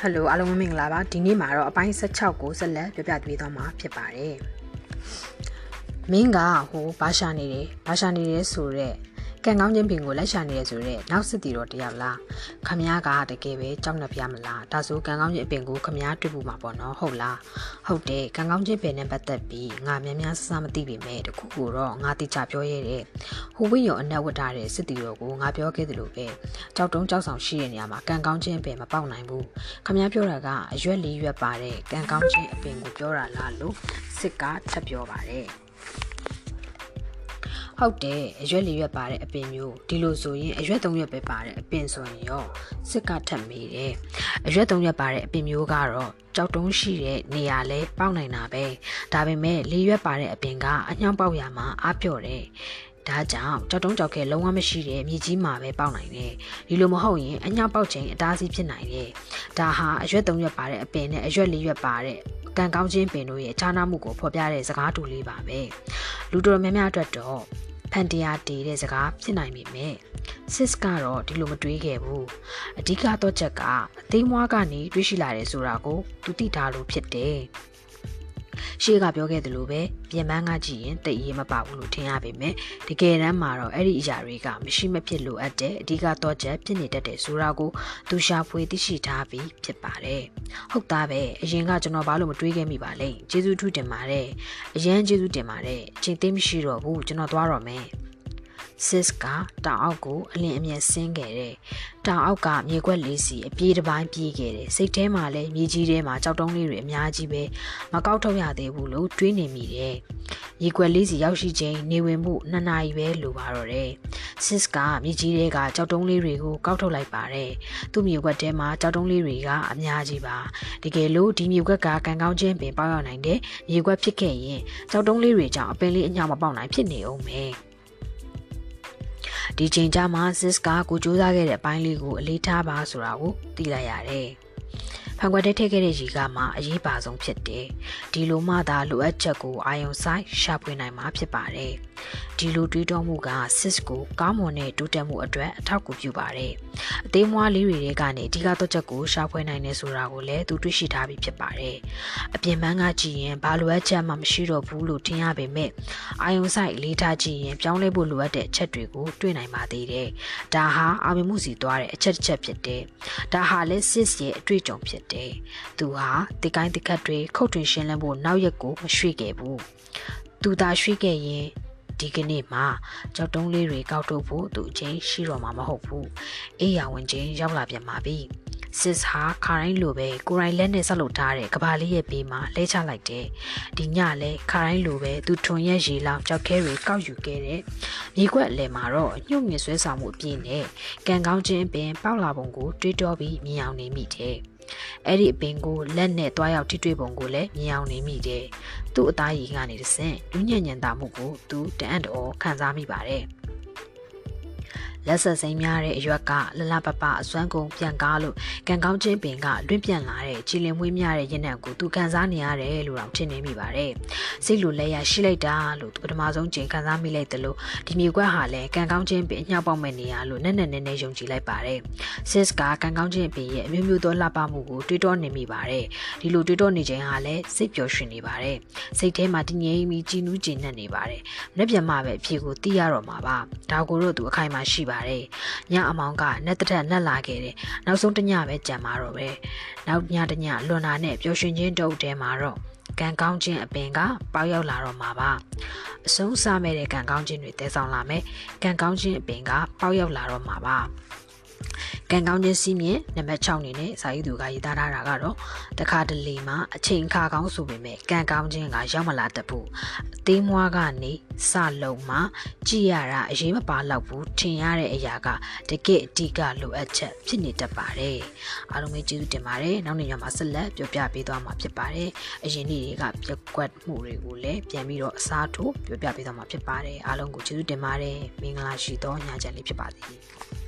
ဟယ်လိုအားလုံးမင်္ဂလာပါဒီနေ့မှာတော့အပိုင်း16ကိုဆက်လက်ပြပြပေးသွားမှာဖြစ်ပါတယ်မင်းကဟိုဘာရှာနေတယ်ဘာရှာနေတယ်ဆိုတော့ ကံကောင်းခြင်းပင်ကိုလိုက်ရှာနေရဆိုတော့နောက်စစ်တီတော့တယောက်လားခမ ्या ကတကယ်ပဲကြောက်နေပြမလားဒါဆိုကံကောင်းခြင်းအပင်ကိုခမ ्या တွေ့ဖို့မှာပေါ့နော်ဟုတ်လားဟုတ်တယ်ကံကောင်းခြင်းပင်နဲ့ပတ်သက်ပြီးငါများများစစမသိပေမဲ့တခုခုတော့ငါတိကျပြောရတဲ့ဟိုဝင်းရောအနက်ဝတ်ထားတဲ့စစ်တီတော်ကိုငါပြောခဲ့သလိုပဲကြောက်တုံးကြောက်ဆောင်ရှိတဲ့နေရာမှာကံကောင်းခြင်းပင်မပေါက်နိုင်ဘူးခမ ्या ပြောတာကအရွက်လေးရွက်ပါတဲ့ကံကောင်းခြင်းအပင်ကိုပြောတာလားလို့စစ်ကထပ်ပြောပါတယ် ဟုတ်တယ်အရွက်လေးရွက်ပါတဲ့အပင်မျိုးဒီလိုဆိုရင်အရွက်သုံးရွက်ပဲပါတဲ့အပင်ဆိုရင်ရောစစ်ကထက်မေးတယ်အရွက်သုံးရွက်ပါတဲ့အပင်မျိုးကတော့ကြောက်တုံးရှိတဲ့နေရာလဲပေါက်နိုင်တာပဲဒါပေမဲ့လေးရွက်ပါတဲ့အပင်ကအညောင်းပေါက်ရမှာအပြော့တယ်ဒါကြောင့်ကြောက်တုံးကြောက်ခဲလုံးဝမရှိတဲ့မြေကြီးမှာပဲပေါက်နိုင်တယ်ဒီလိုမဟုတ်ရင်အညောင်းပေါက်ခြင်းအတားဆီးဖြစ်နိုင်တယ်ဒါဟာအရွက်သုံးရွက်ပါတဲ့အပင်နဲ့အရွက်လေးရွက်ပါတဲ့ ကံကောင်းခြင်းပင်တို့ရဲ့ခြားနားမှုကိုဖော်ပြတဲ့စကားတူလေးပါပဲလူတော်များများအတွက်တော့ဖန်တရားတည်တဲ့စကားဖြစ်နိုင်ပေမဲ့စစ်ကတော့ဒီလိုမတွေးခဲ့ဘူးအဓိကတော့ချက်ကအသိမွားကနေတွေးရှိလာတယ်ဆိုတာကိုသူသိထားလို့ဖြစ်တယ် ရှေ့ကပြောခဲ့သလိုပဲပြင်ပန်းကကြည့်ရင်တိတ်ရေးမပါဘူးလို့ထင်ရပေမဲ့တကယ်တမ်းမှာတော့အဲ့ဒီအရာတွေကမရှိမဖြစ်လိုအပ်တဲ့အဓိကတော့ချက်ဖြစ်နေတတ်တဲ့ဆိုတာကိုသူရှာဖွေသိရှိထားပြီးဖြစ်ပါတယ်ဟုတ်သားပဲအရင်ကကျွန်တော်ဘာလို့မတွေးခဲ့မိပါလဲကျေးဇူးထူးတင်ပါတယ်အရန်ကျေးဇူးတင်ပါတယ်အချိန်သိမ်းမရှိတော့ဘူးကျွန်တော်သွားတော့မယ် စစ်ကတောင်အောက်ကိုအလင်းအမြတ်ဆင်းခဲ့တယ်။တောင်အောက်ကမြေခွက်လေးစီအပြေးတစ်ပိုင်းပြေးခဲ့တယ်။စိတ်ထဲမှာလည်းမြေကြီးထဲမှာကြောက်တုံးလေးတွေအများကြီးပဲမကောက်ထုတ်ရသေးဘူးလို့တွေးနေမိတယ်။မြေခွက်လေးစီရောက်ရှိချိန်နေဝင်မှုနှစ်နာရီပဲလိုပါတော့တယ်။စစ်ကမြေကြီးထဲကကြောက်တုံးလေးတွေကိုကောက်ထုတ်လိုက်ပါတယ်။သူ့မြေခွက်ထဲမှာကြောက်တုံးလေးတွေကအများကြီးပါ။တကယ်လို့ဒီမြေခွက်ကကံကောင်းခြင်းပင်ပေါက်ရောက်နိုင်တဲ့မြေခွက်ဖြစ်ခဲ့ရင်ကြောက်တုံးလေးတွေကြောင့်အပင်လေးအညောင်မပေါက်နိုင်ဖြစ်နေအောင်မယ်။ ဒီချိန်ကြမှာ Sis ကကိုစူးစမ်းခဲ့တဲ့အပိုင်းလေးကိုအလေးထားပါဆိုတာကိုသိလိုက်ရတယ်။ဖန်ခွက်ထဲထည့်ခဲ့တဲ့ရေကမှအရေးပါဆုံးဖြစ်တယ်။ဒီလိုမှသာလိုအပ်ချက်ကိုအာယုံဆိုင်ရှာဖွေနိုင်မှာဖြစ်ပါတယ်။ဒီလိုတွေးတောမှုက sis ကိုကောင်းမွန်တဲ့တိုးတက်မှုအတွက်အထောက်အကူပြုပါတယ်။ အသေးမွားလေးတွေထဲကနေအဓိကတော့ချက်ကိုရှာဖွေနိုင်နေဆိုတာကိုလည်းသူတွေ့ရှိထားပြီးဖြစ်ပါတယ်။အပြင်ပန်းကကြည့်ရင်ဘာလိုအပ်ချက်မှမရှိတော့ဘူးလို့ထင်ရပေမဲ့အာယုံဆိုင်လေးထားကြည့်ရင်ပြောင်းလဲဖို့လိုအပ်တဲ့အချက်တွေကိုတွေ့နိုင်ပါသေးတယ်။ဒါဟာအာမေမှုစီသွားတဲ့အချက်တစ်ချက်ဖြစ်တယ်။ဒါဟာလည်း sis ရဲ့အတွေ့အကြုံဖြစ်တယ်။သူဟာတိကိုင်းတိကတ်တွေခုတ်ထွင်ရှင်းလင်းဖို့နောက်ရက်ကိုမရွှေ့ခဲ့ဘူး။သူသာရွှေ့ခဲ့ရင် ဒီကနေ့မှာကြောက်တုံးလေးတွေကောက်ထုတ်ဖို့သူအချင်းရှိတော့မှာမဟုတ်ဘူးအေးရဝင်ချင်းရောက်လာပြန်ပါပြီစစ်ဟာခါတိုင်းလိုပဲကိုရိုင်းလက်နဲ့ဆက်လုပ်ထားတဲ့ကဘာလေးရဲ့ဘေးမှာလဲချလိုက်တယ်ဒီညလဲခါတိုင်းလိုပဲသူထွန်ရက်ရေလောက်ကြောက်ခဲတွေကောက်ယူခဲ့တဲ့မြေခွက်အလဲမှာတော့ညှို့ငင်ဆွဲဆောင်မှုအပြည့်နဲ့ကံကောင်းခြင်းပင်ပေါက်လာပုံကိုတွေးတောပြီးမြင်အောင်နေမိတယ် အဲ့ဒီအပင်ကိုလက်နဲ့တွားရောက်ထိတွေ့ပုံကိုလည်းမြင်အောင်နေမိတယ်။သူ့အသားရည်ကနေတဆင့်လူညံ့ညံတာမှုကိုသူတအံ့တော်ခံစားမိပါတယ်။ လက်ဆက်စိမ်းများတဲ့အရွက်ကလလပပအစွမ်းကုန်ပြန်ကားလို့ကံကောင်းချင်းပင်ကလွင့်ပြန်လာတဲ့ကြည်လင်မွေးများတဲ့ရင်နံကိုသူခံစားနေရတယ်လို့တော့ထင်နေမိပါတယ်။စိတ်လိုလဲရရှိလိုက်တာလို့သူပထမဆုံးချိန်ခံစားမိလိုက်တယ်လို့ဒီမြေကွက်ဟာလည်းကံကောင်းချင်းပင်အညှောက်ပေါက်မဲ့နေရလို့နဲ့နဲ့နဲ့နဲ့ယုံကြည်လိုက်ပါတယ်။ Sis ကကံကောင်းချင်းပင်ရဲ့အမျိုးမျိုးသောလှပမှုကိုတွေးတောနေမိပါတယ်။ဒီလိုတွေးတောနေချိန်ဟာလည်းစိတ်ပျော်ရွှင်နေပါတယ်။စိတ်ထဲမှာတည်ငြိမ်ပြီးကြည်နူးကျဉ်နဲ့နေပါတယ်။လက်ပြန်မှပဲအဖြေကိုသိရတော့မှာပါ။ဒါကိုတော့သူအခိုင်အမာရှိပါတယ်ညအမောင်ကနဲ့တထက်နဲ့လာခဲ့တယ်နောက်ဆုံးတညပဲကြံมาတော့ပဲနောက်ညတညလွန်တာနဲ့ပျော်ရွှင်ခြင်းတုပ်တဲမှာတော့ကံကောင်းခြင်းအပင်ကပေါက်ရောက်လာတော့မှာပါအဆုံးစားမဲ့တဲ့ကံကောင်းခြင်းတွေတဲဆောင်လာမယ်ကံကောင်းခြင်းအပင်ကပေါက်ရောက်လာတော့မှာပါ ကံကောင်းခြင်းစီးမြင့်နံပါတ်6အနေနဲ့စာရေးသူကရေးသားထားတာကတော့တခါတလေမှာအချိန်ခါကောင်းဆိုပေမဲ့ကံကောင်းခြင်းကရောက်မလာတတ်ဘူးအသေးမွားကနေစလုံးမှာကြည်ရတာအရေးမပါတော့ဘူးထင်ရတဲ့အရာကတကယ့်အဓိကလိုအပ်ချက်ဖြစ်နေတတ်ပါတယ်အားလုံးပဲကျေးဇူးတင်ပါတယ်နောက်နေ့ညမှာဆက်လက်ပြောပြပေးသွားမှာဖြစ်ပါတယ်အရင်နေ့တွေကပြက်ကွက်မှုတွေကိုလည်းပြန်ပြီးတော့အစားထိုးပြောပြပေးသွားမှာဖြစ်ပါတယ်အားလုံးကိုကျေးဇူးတင်ပါတယ်မင်္ဂလာရှိသောညချမ်းလေးဖြစ်ပါစေ